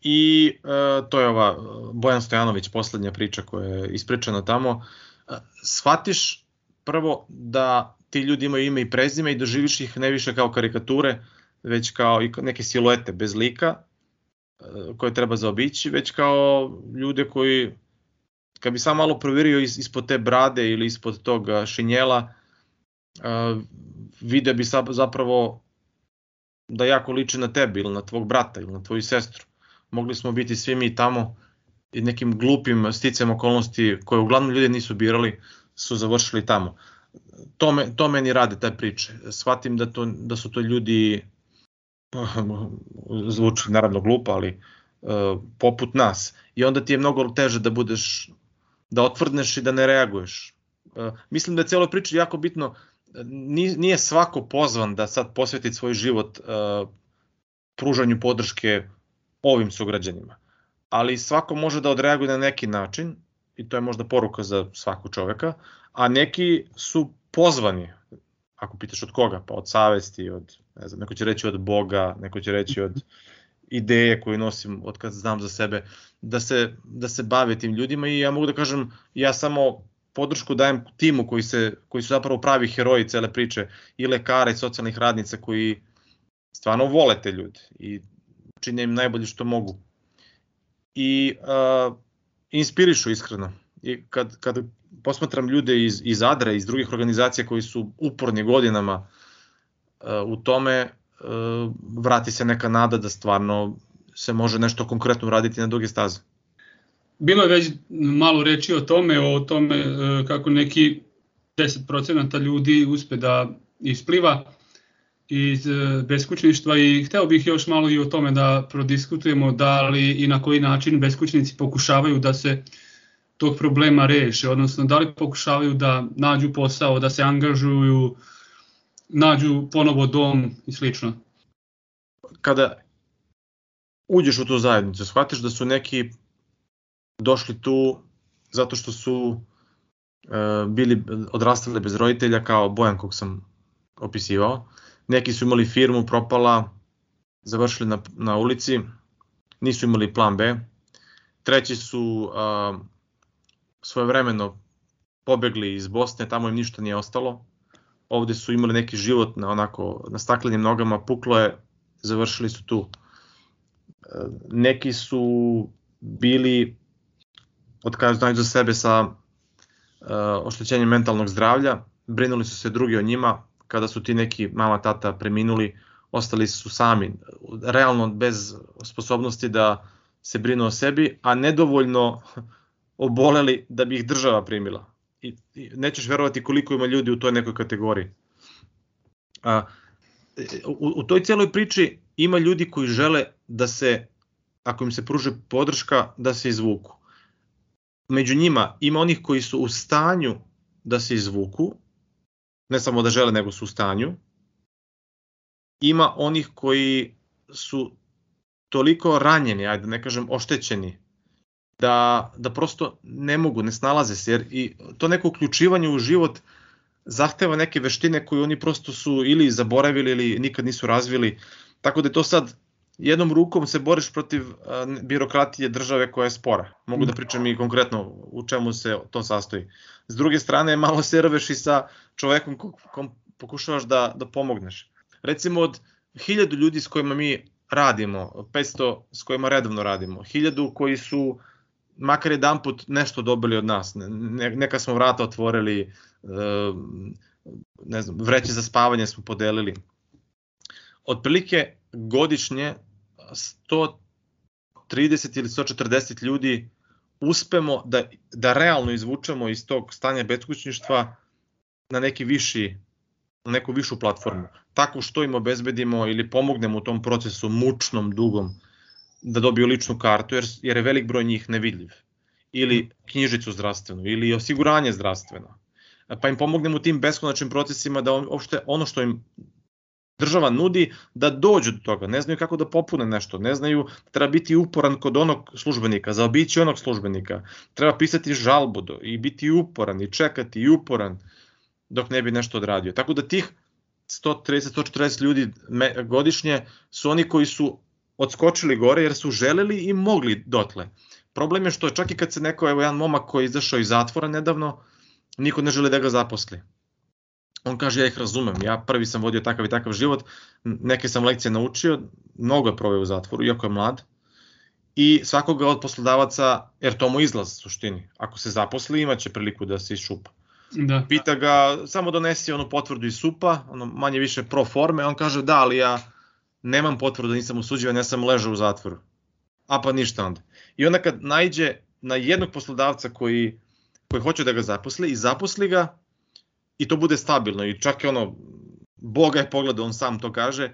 i e, to je ova Bojan Stojanović, poslednja priča koja je ispričana tamo, e, shvatiš prvo da ti ljudi imaju ime i prezime i doživiš ih ne više kao karikature, već kao i neke siluete bez lika e, koje treba zaobići, već kao ljude koji kad bi sam malo proverio ispod te brade ili ispod tog šinjela, uh, vide bi zapravo da jako liči na tebi ili na tvog brata ili na tvoju sestru. Mogli smo biti svi mi tamo i nekim glupim sticam okolnosti koje uglavnom ljudi nisu birali, su završili tamo. To, me, to meni rade taj priče. Shvatim da, to, da su to ljudi, [LAUGHS] zvuči naravno glupo, ali uh, poput nas. I onda ti je mnogo teže da budeš, da otvrdneš i da ne reaguješ. Uh, mislim da je cijelo priče jako bitno, nije svako pozvan da sad posveti svoj život uh, pružanju podrške ovim sugrađanima. Ali svako može da odreaguje na neki način i to je možda poruka za svakog čoveka, a neki su pozvani, ako pitaš od koga, pa od savesti, od, ne znam, neko će reći od Boga, neko će reći od ideje koju nosim od kad znam za sebe, da se, da se bave tim ljudima i ja mogu da kažem, ja samo podršku dajem timu koji, se, koji su zapravo pravi heroji cele priče, i lekara i socijalnih radnica koji stvarno vole te ljude i čine im najbolje što mogu. I uh, inspirišu iskreno. I kad, kad posmatram ljude iz, iz Adra, iz drugih organizacija koji su uporni godinama uh, u tome, uh, vrati se neka nada da stvarno se može nešto konkretno raditi na duge staze. Bilo je već malo reči o tome, o tome uh, kako neki 10% ljudi uspe da ispliva iz beskućništva i hteo bih još malo i o tome da prodiskutujemo da li i na koji način beskućnici pokušavaju da se tog problema reše, odnosno da li pokušavaju da nađu posao, da se angažuju, nađu ponovo dom i slično. Kada uđeš u tu zajednicu, shvatiš da su neki došli tu zato što su e, bili odrastali bez roditelja kao Bojan kog sam opisivao. Neki su imali firmu, propala, završili na, na ulici, nisu imali plan B. Treći su a, svojevremeno pobegli iz Bosne, tamo im ništa nije ostalo. Ovde su imali neki život na onako na staklenim nogama, puklo je, završili su tu. Neki su bili znaju za sebe sa uh, oštećenjem mentalnog zdravlja, brinuli su se drugi o njima, kada su ti neki mama, tata preminuli, ostali su sami, realno bez sposobnosti da se brinu o sebi, a nedovoljno [LAUGHS] oboleli da bi ih država primila. I, i nećeš verovati koliko ima ljudi u toj nekoj kategoriji. A, u, u toj cijeloj priči ima ljudi koji žele da se, ako im se pruže podrška, da se izvuku. Među njima ima onih koji su u stanju da se izvuku, ne samo da žele, nego su u stanju. Ima onih koji su toliko ranjeni, ajde da ne kažem oštećeni, da, da prosto ne mogu, ne snalaze se, jer i to neko uključivanje u život zahteva neke veštine koje oni prosto su ili zaboravili ili nikad nisu razvili, tako da je to sad jednom rukom se boriš protiv birokratije države koja je spora. Mogu da pričam i konkretno u čemu se to sastoji. S druge strane, malo se rveš i sa čovekom kom pokušavaš da, da pomogneš. Recimo od hiljadu ljudi s kojima mi radimo, 500 s kojima redovno radimo, hiljadu koji su makar jedan put nešto dobili od nas, ne, neka smo vrata otvorili, ne znam, vreće za spavanje smo podelili. Otprilike godišnje 130 ili 140 ljudi uspemo da, da realno izvučemo iz tog stanja beskućništva na neki viši na neku višu platformu. Tako što im obezbedimo ili pomognemo u tom procesu mučnom, dugom, da dobiju ličnu kartu, jer, jer je velik broj njih nevidljiv. Ili knjižicu zdravstvenu, ili osiguranje zdravstveno. Pa im pomognemo u tim beskonačnim procesima da uopšte ono što im država nudi da dođu do toga, ne znaju kako da popune nešto, ne znaju, treba biti uporan kod onog službenika, zaobići onog službenika, treba pisati žalbu do, i biti uporan i čekati i uporan dok ne bi nešto odradio. Tako da tih 130-140 ljudi godišnje su oni koji su odskočili gore jer su želeli i mogli dotle. Problem je što čak i kad se neko, evo jedan momak koji je izašao iz zatvora nedavno, niko ne želi da ga zaposli on kaže ja ih razumem, ja prvi sam vodio takav i takav život, neke sam lekcije naučio, mnogo je proveo u zatvoru, iako je mlad, i svakoga od poslodavaca, jer to mu izlaz u suštini, ako se zaposli imaće priliku da se iščupa. Da. Pita ga, samo donesi onu potvrdu iz supa, ono manje više pro forme, on kaže da, ali ja nemam potvrdu, nisam usuđivan, ja sam ležao u zatvoru. A pa ništa onda. I onda kad najđe na jednog poslodavca koji, koji hoće da ga zaposli i zaposli ga, i to bude stabilno i čak i ono, Boga je pogledao, on sam to kaže,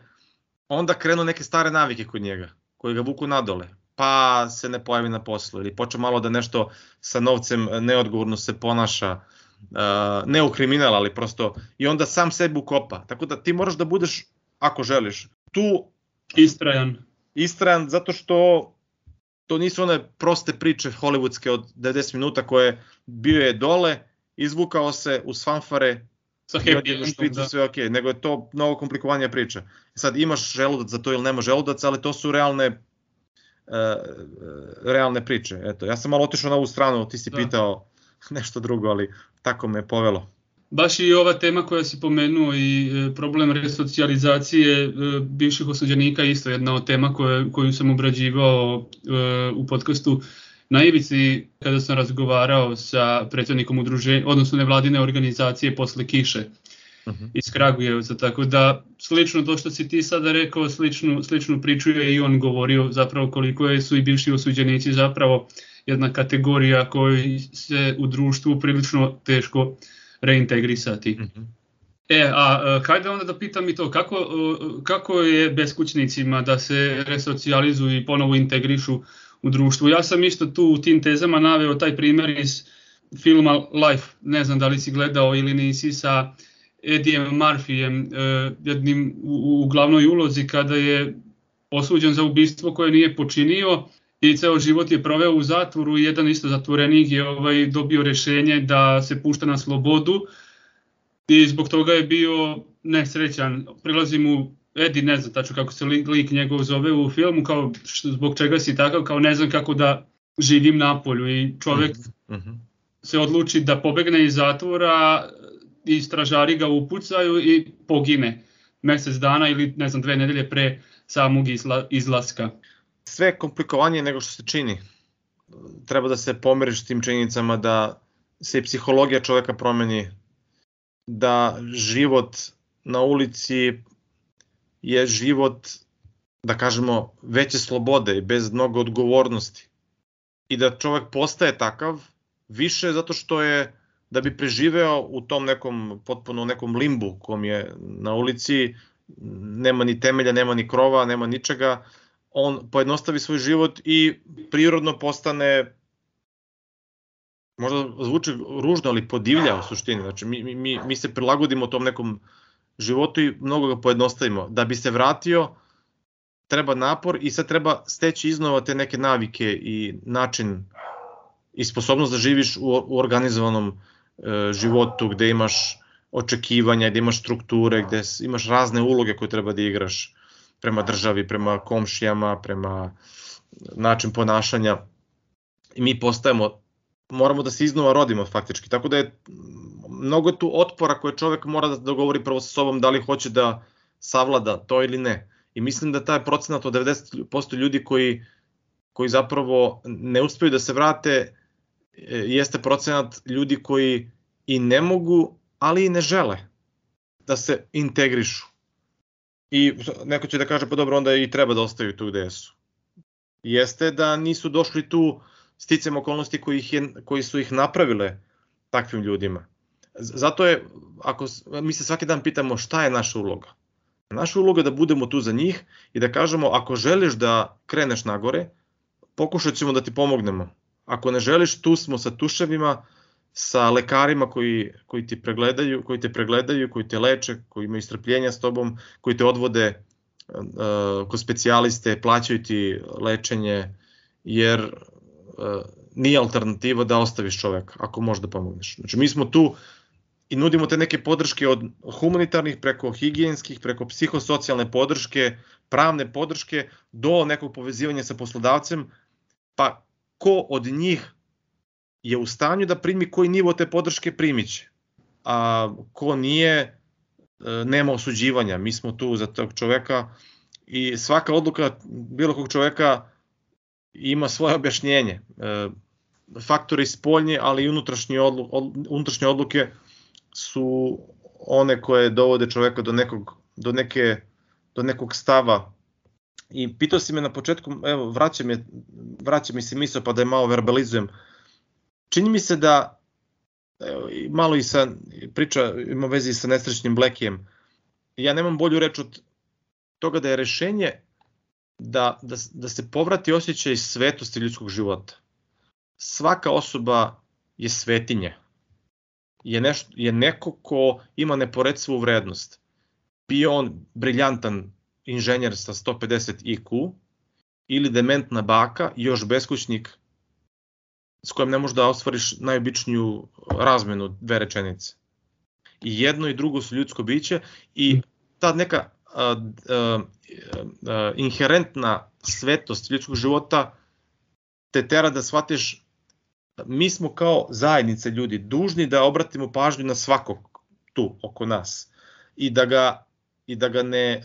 onda krenu neke stare navike kod njega, koje ga vuku nadole, pa se ne pojavi na poslu ili počne malo da nešto sa novcem neodgovorno se ponaša, uh, ne u kriminal, ali prosto i onda sam sebi ukopa. Tako da ti moraš da budeš, ako želiš, tu istrajan. Istrajan zato što to nisu one proste priče hollywoodske od 90 minuta koje bio je dole, izvukao se u fanfare sa happy endom, da. sve ok, nego je to mnogo komplikovanija priča. Sad imaš želudac za to ili nema želudac, ali to su realne uh, realne priče. Eto, ja sam malo otišao na ovu stranu, ti si da. pitao [LAUGHS] nešto drugo, ali tako me je povelo. Baš i ova tema koja si pomenuo i e, problem resocijalizacije bivših osuđenika isto jedna od tema koje, koju sam obrađivao u podcastu Na ivici kada sam razgovarao sa predsednikom udruženja, odnosno nevladine organizacije posle kiše uh mhm. -huh. iz Kragujevca, tako da slično to što si ti sada rekao, sličnu, sličnu priču je i on govorio zapravo koliko je, su i bivši osuđenici zapravo jedna kategorija koji se u društvu prilično teško reintegrisati. Uh mhm. -huh. E, a hajde onda da pitam i to, kako, kako je beskućnicima da se resocijalizuju i ponovo integrišu u društvu. Ja sam isto tu u tim tezama naveo taj primer iz filma Life, ne znam da li si gledao ili nisi sa Edijem Murphyjem, e, jednim u, u glavnoj ulozi kada je osuđen za ubistvo koje nije počinio i ceo život je proveo u zatvoru i jedan isto zatvorenik je ovaj dobio rešenje da se pušta na slobodu i zbog toga je bio nesrećan. Prilazi mu Edi, ne znam tačno kako se lik, lik njegov zove u filmu, kao što, zbog čega si takav, kao ne znam kako da živim na polju i čovek mm -hmm. se odluči da pobegne iz zatvora i stražari ga upucaju i pogine mesec dana ili ne znam dve nedelje pre samog izla, izlaska. Sve komplikovanije nego što se čini. Treba da se pomeriš tim činjenicama da se i psihologija čoveka promeni, da život na ulici je život, da kažemo, veće slobode i bez mnogo odgovornosti. I da čovek postaje takav više zato što je da bi preživeo u tom nekom potpuno nekom limbu kom je na ulici nema ni temelja, nema ni krova, nema ničega, on pojednostavi svoj život i prirodno postane možda zvuči ružno, ali podivlja u suštini. Znači, mi, mi, mi se prilagodimo tom nekom životu i mnogo ga pojednostavimo. Da bi se vratio, treba napor i sad treba steći iznova te neke navike i način i sposobnost da živiš u, u organizovanom e, životu gde imaš očekivanja, gde imaš strukture, gde imaš razne uloge koje treba da igraš prema državi, prema komšijama, prema način ponašanja. I mi postajemo, moramo da se iznova rodimo faktički. Tako da je mnogo tu otpora koje čovek mora da dogovori prvo sa sobom da li hoće da savlada to ili ne. I mislim da taj procenat od 90% ljudi koji, koji zapravo ne uspeju da se vrate e, jeste procenat ljudi koji i ne mogu, ali i ne žele da se integrišu. I neko će da kaže, pa dobro, onda i treba da ostaju tu gde su. Jeste da nisu došli tu sticam okolnosti koji, ih je, koji su ih napravile takvim ljudima. Zato je, ako mi se svaki dan pitamo šta je naša uloga. Naša uloga je da budemo tu za njih i da kažemo ako želiš da kreneš nagore, pokušat ćemo da ti pomognemo. Ako ne želiš, tu smo sa tuševima, sa lekarima koji, koji ti pregledaju, koji te pregledaju, koji te leče, koji imaju strpljenja s tobom, koji te odvode uh, kod specijaliste, plaćaju ti lečenje, jer uh, nije alternativa da ostaviš čoveka ako možeš da pomogneš. Znači mi smo tu i nudimo te neke podrške od humanitarnih preko higijenskih, preko psihosocijalne podrške, pravne podrške do nekog povezivanja sa poslodavcem, pa ko od njih je u stanju da primi koji nivo te podrške primiće. A ko nije, e, nema osuđivanja. Mi smo tu za tog čoveka i svaka odluka bilo kog čoveka ima svoje objašnjenje. E, faktori spoljni, ali i unutrašnje, unutrašnje odluke su one koje dovode čoveka do nekog, do neke, do nekog stava I pitao si me na početku, evo, vraća mi, vraća mi se misao pa da je malo verbalizujem. Čini mi se da, evo, malo i sa, priča ima vezi sa nesrećnim Blackijem, ja nemam bolju reč od toga da je rešenje da, da, da se povrati osjećaj svetosti ljudskog života. Svaka osoba je svetinja je, nešto, je neko ko ima neporecivu vrednost. Bio on briljantan inženjer sa 150 IQ ili dementna baka, još beskućnik s kojim ne možeš da ostvariš najobičniju razmenu dve rečenice. I jedno i drugo su ljudsko biće i ta neka uh, uh, uh, inherentna svetost ljudskog života te tera da shvatiš mi smo kao zajednice ljudi dužni da obratimo pažnju na svakog tu oko nas i da ga i da ga ne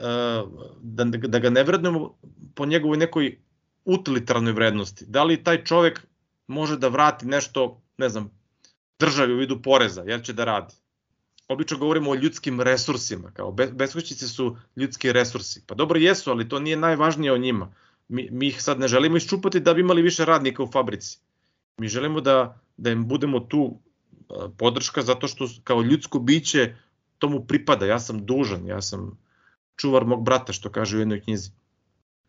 da, da ga ne vrednujemo po njegovoj nekoj utilitarnoj vrednosti. Da li taj čovek može da vrati nešto, ne znam, državi u vidu poreza, jer će da radi. Obično govorimo o ljudskim resursima, kao beskućnici su ljudski resursi. Pa dobro jesu, ali to nije najvažnije o njima. Mi, mi ih sad ne želimo iščupati da bi imali više radnika u fabrici Mi želimo da, da im budemo tu podrška zato što kao ljudsko biće tomu pripada, ja sam dužan, ja sam čuvar mog brata što kaže u jednoj knjizi.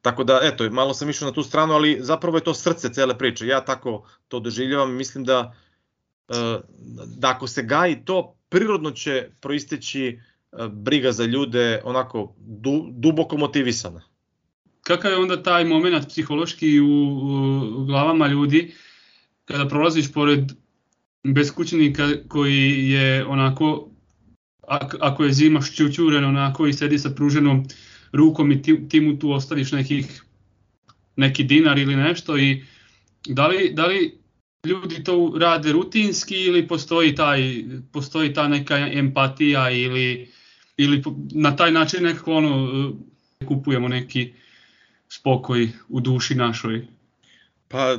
Tako da, eto, malo sam išao na tu stranu, ali zapravo je to srce cele priče. Ja tako to doživljavam mislim da, da ako se gaji to, prirodno će proisteći briga za ljude onako du, duboko motivisana. kakav je onda taj moment psihološki u, u glavama ljudi kada prolaziš pored beskućnika koji je onako ako je zima šćućuren onako i sedi sa pruženom rukom i ti, ti mu tu ostaviš nekih neki dinar ili nešto i da li, da li ljudi to rade rutinski ili postoji taj postoji ta neka empatija ili ili na taj način nekako ono kupujemo neki spokoj u duši našoj. Pa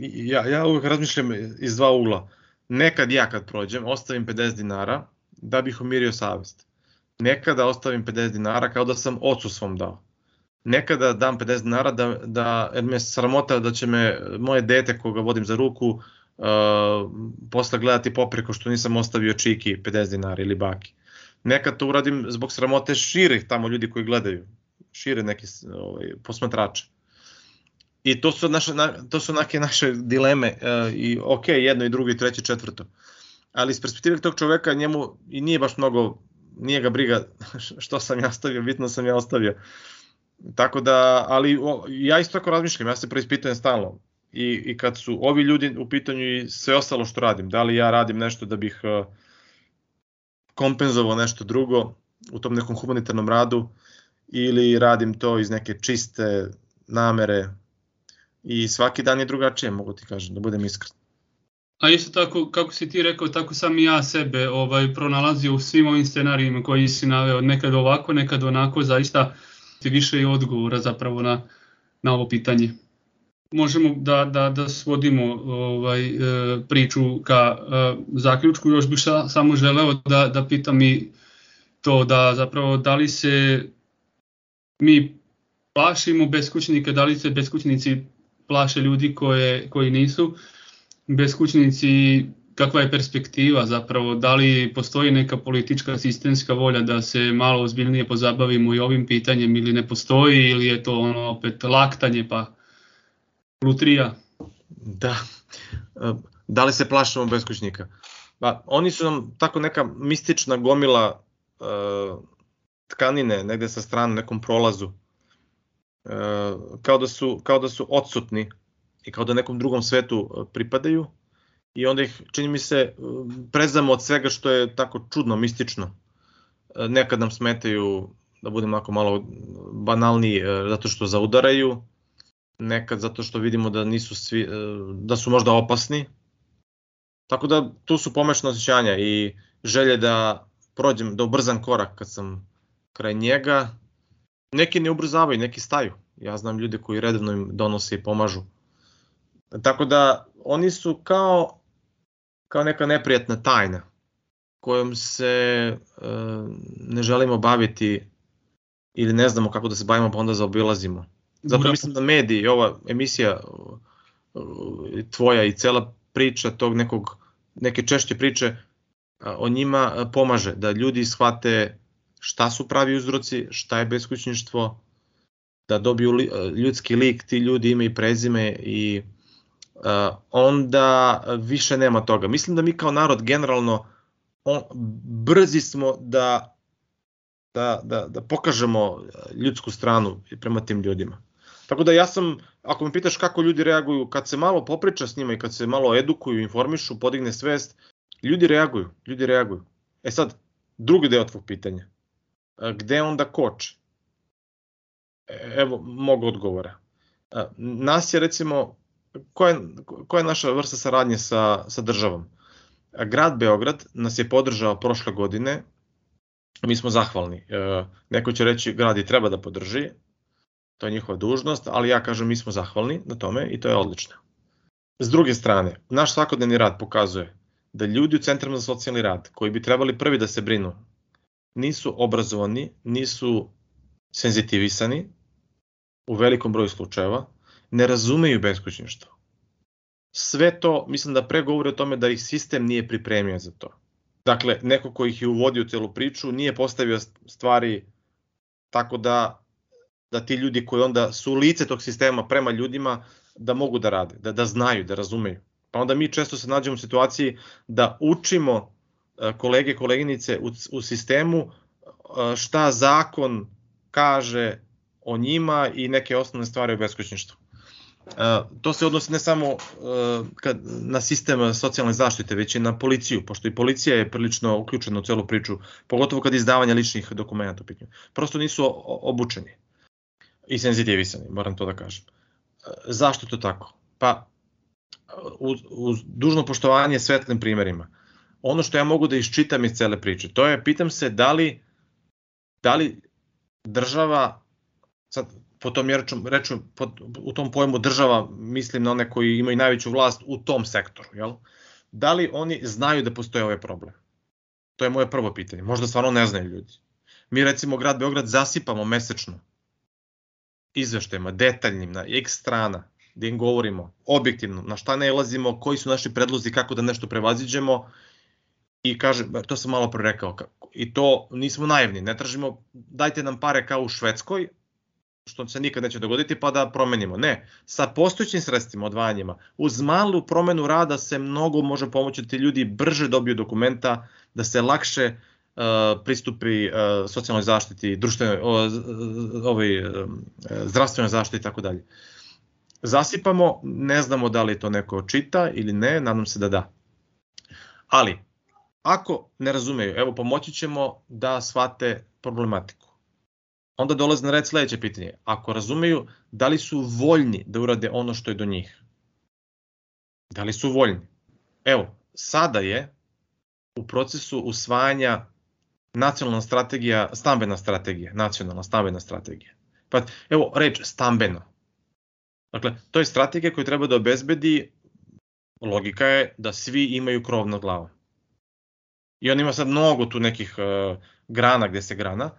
ja ja uvek razmišljam iz dva ugla. Nekad ja kad prođem ostavim 50 dinara da bih umirio savest. Nekada ostavim 50 dinara kao da sam ocu svom dao nekada dam 50 dinara da, da jer me sramota da će me moje dete koga vodim za ruku uh, posle gledati popreko što nisam ostavio čiki 50 dinara ili baki. Nekad to uradim zbog sramote širih tamo ljudi koji gledaju, šire neki ovaj, posmatrače. I to su naše to su neke naše dileme uh, i ok, jedno i drugo i treće četvrto. Ali iz perspektive tog čoveka njemu i nije baš mnogo nije ga briga [LAUGHS] što sam ja ostavio, bitno sam ja ostavio. Tako da, ali o, ja isto tako razmišljam, ja se preispitujem stalno. I, I kad su ovi ljudi u pitanju i sve ostalo što radim, da li ja radim nešto da bih uh, kompenzovao nešto drugo u tom nekom humanitarnom radu ili radim to iz neke čiste namere i svaki dan je drugačije, mogu ti kažem, da budem iskren. A isto tako, kako si ti rekao, tako sam i ja sebe ovaj, pronalazio u svim ovim scenarijima koji si naveo, nekad ovako, nekad onako, zaista uh, više i odgovora zapravo na, na ovo pitanje. Možemo da, da, da svodimo ovaj, e, priču ka e, zaključku, još bih samo želeo da, da pitam i to da zapravo da li se mi plašimo beskućnika, da li se beskućnici plaše ljudi koje, koji nisu beskućnici kakva je perspektiva zapravo, da li postoji neka politička sistemska volja da se malo ozbiljnije pozabavimo i ovim pitanjem ili ne postoji ili je to ono opet laktanje pa lutrija? Da, da li se plašamo beskućnika? Ba, oni su nam tako neka mistična gomila uh, tkanine negde sa strane nekom prolazu. Uh, kao, da su, kao da su odsutni i kao da nekom drugom svetu pripadaju i onda ih, čini mi se, prezamo od svega što je tako čudno, mistično. E, nekad nam smetaju, da budem ako malo banalniji, e, zato što zaudaraju, nekad zato što vidimo da nisu svi, e, da su možda opasni. Tako da tu su pomešna osjećanja i želje da prođem, da ubrzam korak kad sam kraj njega. Neki ne ubrzavaju, neki staju. Ja znam ljude koji redovno im donose i pomažu. Tako da oni su kao kao neka neprijatna tajna kojom se e, ne želimo baviti ili ne znamo kako da se bavimo pa onda zaobilazimo. Zato mislim da mediji, ova emisija tvoja i cela priča tog nekog, neke češće priče o njima pomaže, da ljudi shvate šta su pravi uzroci, šta je beskućništvo, da dobiju ljudski lik, ti ljudi ime i prezime i uh, onda više nema toga. Mislim da mi kao narod generalno on, brzi smo da, da, da, da pokažemo ljudsku stranu prema tim ljudima. Tako da ja sam, ako me pitaš kako ljudi reaguju, kad se malo popriča s njima i kad se malo edukuju, informišu, podigne svest, ljudi reaguju, ljudi reaguju. E sad, drugi deo tvog pitanja. Gde onda koč? E, evo, mog odgovora. Nas je recimo koja je, koja je naša vrsta saradnje sa, sa državom? Grad Beograd nas je podržao prošle godine, mi smo zahvalni. E, neko će reći grad i treba da podrži, to je njihova dužnost, ali ja kažem mi smo zahvalni na tome i to je odlično. S druge strane, naš svakodnevni rad pokazuje da ljudi u centrima za socijalni rad, koji bi trebali prvi da se brinu, nisu obrazovani, nisu senzitivisani u velikom broju slučajeva, ne razumeju beskućništvo. Sve to, mislim da pre govori o tome da ih sistem nije pripremio za to. Dakle, neko ko ih je uvodio u celu priču nije postavio stvari tako da, da ti ljudi koji onda su lice tog sistema prema ljudima da mogu da rade, da, da znaju, da razumeju. Pa onda mi često se nađemo u situaciji da učimo kolege, koleginice u, u sistemu šta zakon kaže o njima i neke osnovne stvari o beskućništvu. To se odnosi ne samo kad, na sistem socijalne zaštite, već i na policiju, pošto i policija je prilično uključena u celu priču, pogotovo kad izdavanja ličnih dokumenta u pitanju. Prosto nisu obučeni i senzitivisani, moram to da kažem. Zašto to tako? Pa, uz, uz dužno poštovanje svetlim primerima, ono što ja mogu da iščitam iz cele priče, to je, pitam se da li, da li država, sad po tom reču, reču po, u tom pojmu država mislim na one koji imaju najveću vlast u tom sektoru, jel? Da li oni znaju da postoje ovaj problem? To je moje prvo pitanje. Možda stvarno ne znaju ljudi. Mi recimo grad Beograd zasipamo mesečno izveštajima, detaljnim, na x strana, gde im govorimo objektivno, na šta ne elazimo, koji su naši predlozi, kako da nešto prevaziđemo i kaže, to sam malo pre rekao, i to nismo naivni, ne tražimo dajte nam pare kao u Švedskoj, što se nikad neće dogoditi, pa da promenimo. Ne, sa postojećim sredstvima, odvajanjima, uz malu promenu rada se mnogo može pomoći da ti ljudi brže dobiju dokumenta, da se lakše uh, pristupi uh, socijalnoj zaštiti, društvenoj, uh, ovaj, zdravstvenoj zaštiti i tako dalje. Zasipamo, ne znamo da li to neko čita ili ne, nadam se da da. Ali, ako ne razumeju, evo pomoći ćemo da shvate problematiku onda dolazi na red sledeće pitanje. Ako razumeju, da li su voljni da urade ono što je do njih? Da li su voljni? Evo, sada je u procesu usvajanja nacionalna strategija, stambena strategija, nacionalna stambena strategija. Pa evo reč stambeno. Dakle, to je strategija koju treba da obezbedi, logika je da svi imaju krov nad glavom. I on ima sad mnogo tu nekih uh, grana gde se grana,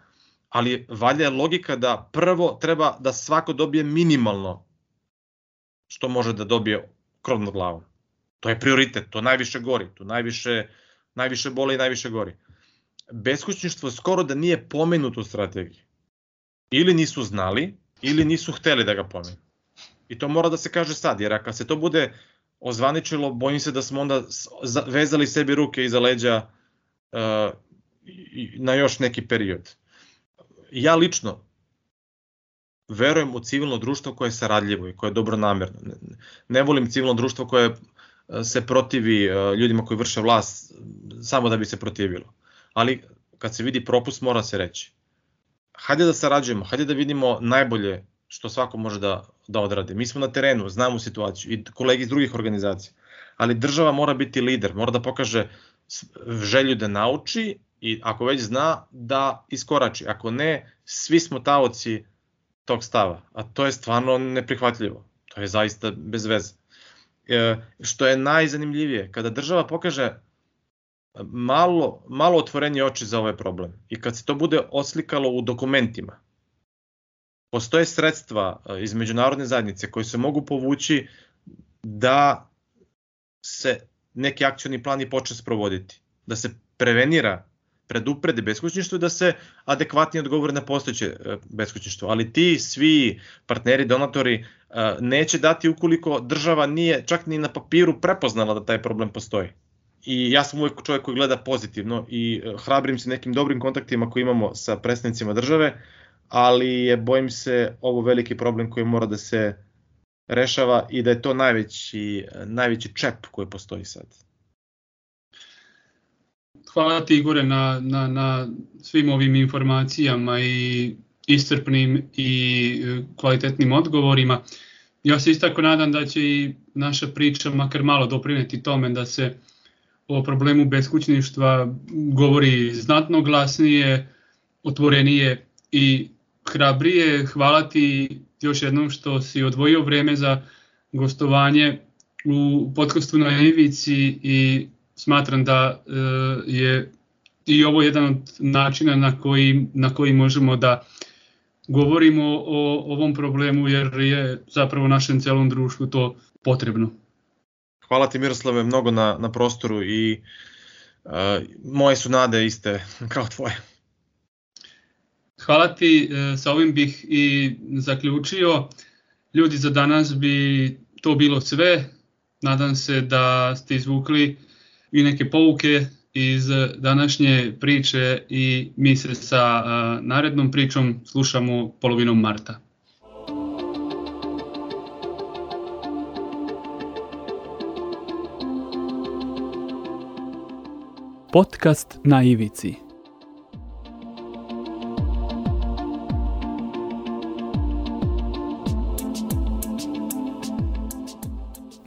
ali valja je logika da prvo treba da svako dobije minimalno što može da dobije krov nad glavom. To je prioritet, to najviše gori, to najviše, najviše bole i najviše gori. Beskućništvo skoro da nije pomenuto u strategiji. Ili nisu znali, ili nisu hteli da ga pomenu. I to mora da se kaže sad, jer ako se to bude ozvaničilo, bojim se da smo onda vezali sebi ruke iza leđa na još neki period ja lično verujem u civilno društvo koje je saradljivo i koje je dobronamerno. Ne, volim civilno društvo koje e, se protivi e, ljudima koji vrše vlast samo da bi se protivilo. Ali kad se vidi propust mora se reći. Hajde da sarađujemo, hajde da vidimo najbolje što svako može da, da odradi. Mi smo na terenu, znamo situaciju i kolegi iz drugih organizacija. Ali država mora biti lider, mora da pokaže želju da nauči i ako već zna da iskorači, ako ne, svi smo taoci tog stava, a to je stvarno neprihvatljivo, to je zaista bez veze. E, što je najzanimljivije, kada država pokaže malo, malo otvorenje oči za ovaj problem i kad se to bude oslikalo u dokumentima, postoje sredstva e, iz međunarodne zajednice koje se mogu povući da se neki akcioni plan i počne sprovoditi, da se prevenira preduprede beskućništvo i da se adekvatnije odgovore na postojeće e, beskućništvo. Ali ti svi partneri, donatori e, neće dati ukoliko država nije čak ni na papiru prepoznala da taj problem postoji. I ja sam uvek čovjek koji gleda pozitivno i e, hrabrim se nekim dobrim kontaktima koji imamo sa predstavnicima države, ali je, bojim se, ovo veliki problem koji mora da se rešava i da je to najveći, najveći čep koji postoji sad. Hvala ti Igore na, na, na svim ovim informacijama i iscrpnim i e, kvalitetnim odgovorima. Ja se istako nadam da će i naša priča makar malo doprineti tome da se o problemu beskućništva govori znatno glasnije, otvorenije i hrabrije. Hvala ti još jednom što si odvojio vreme za gostovanje u podcastu na Ivici i smatram da e, je i ovo jedan od načina na koji, na koji možemo da govorimo o ovom problemu jer je zapravo našem celom društvu to potrebno. Hvala ti Miroslave mnogo na, na prostoru i uh, moje su nade iste kao tvoje hvala ti, e, sa ovim bih i zaključio. Ljudi, za danas bi to bilo sve. Nadam se da ste izvukli i neke pouke iz današnje priče i mi se sa e, narednom pričom slušamo polovinom marta. Podcast na ivici.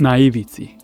na Ivici.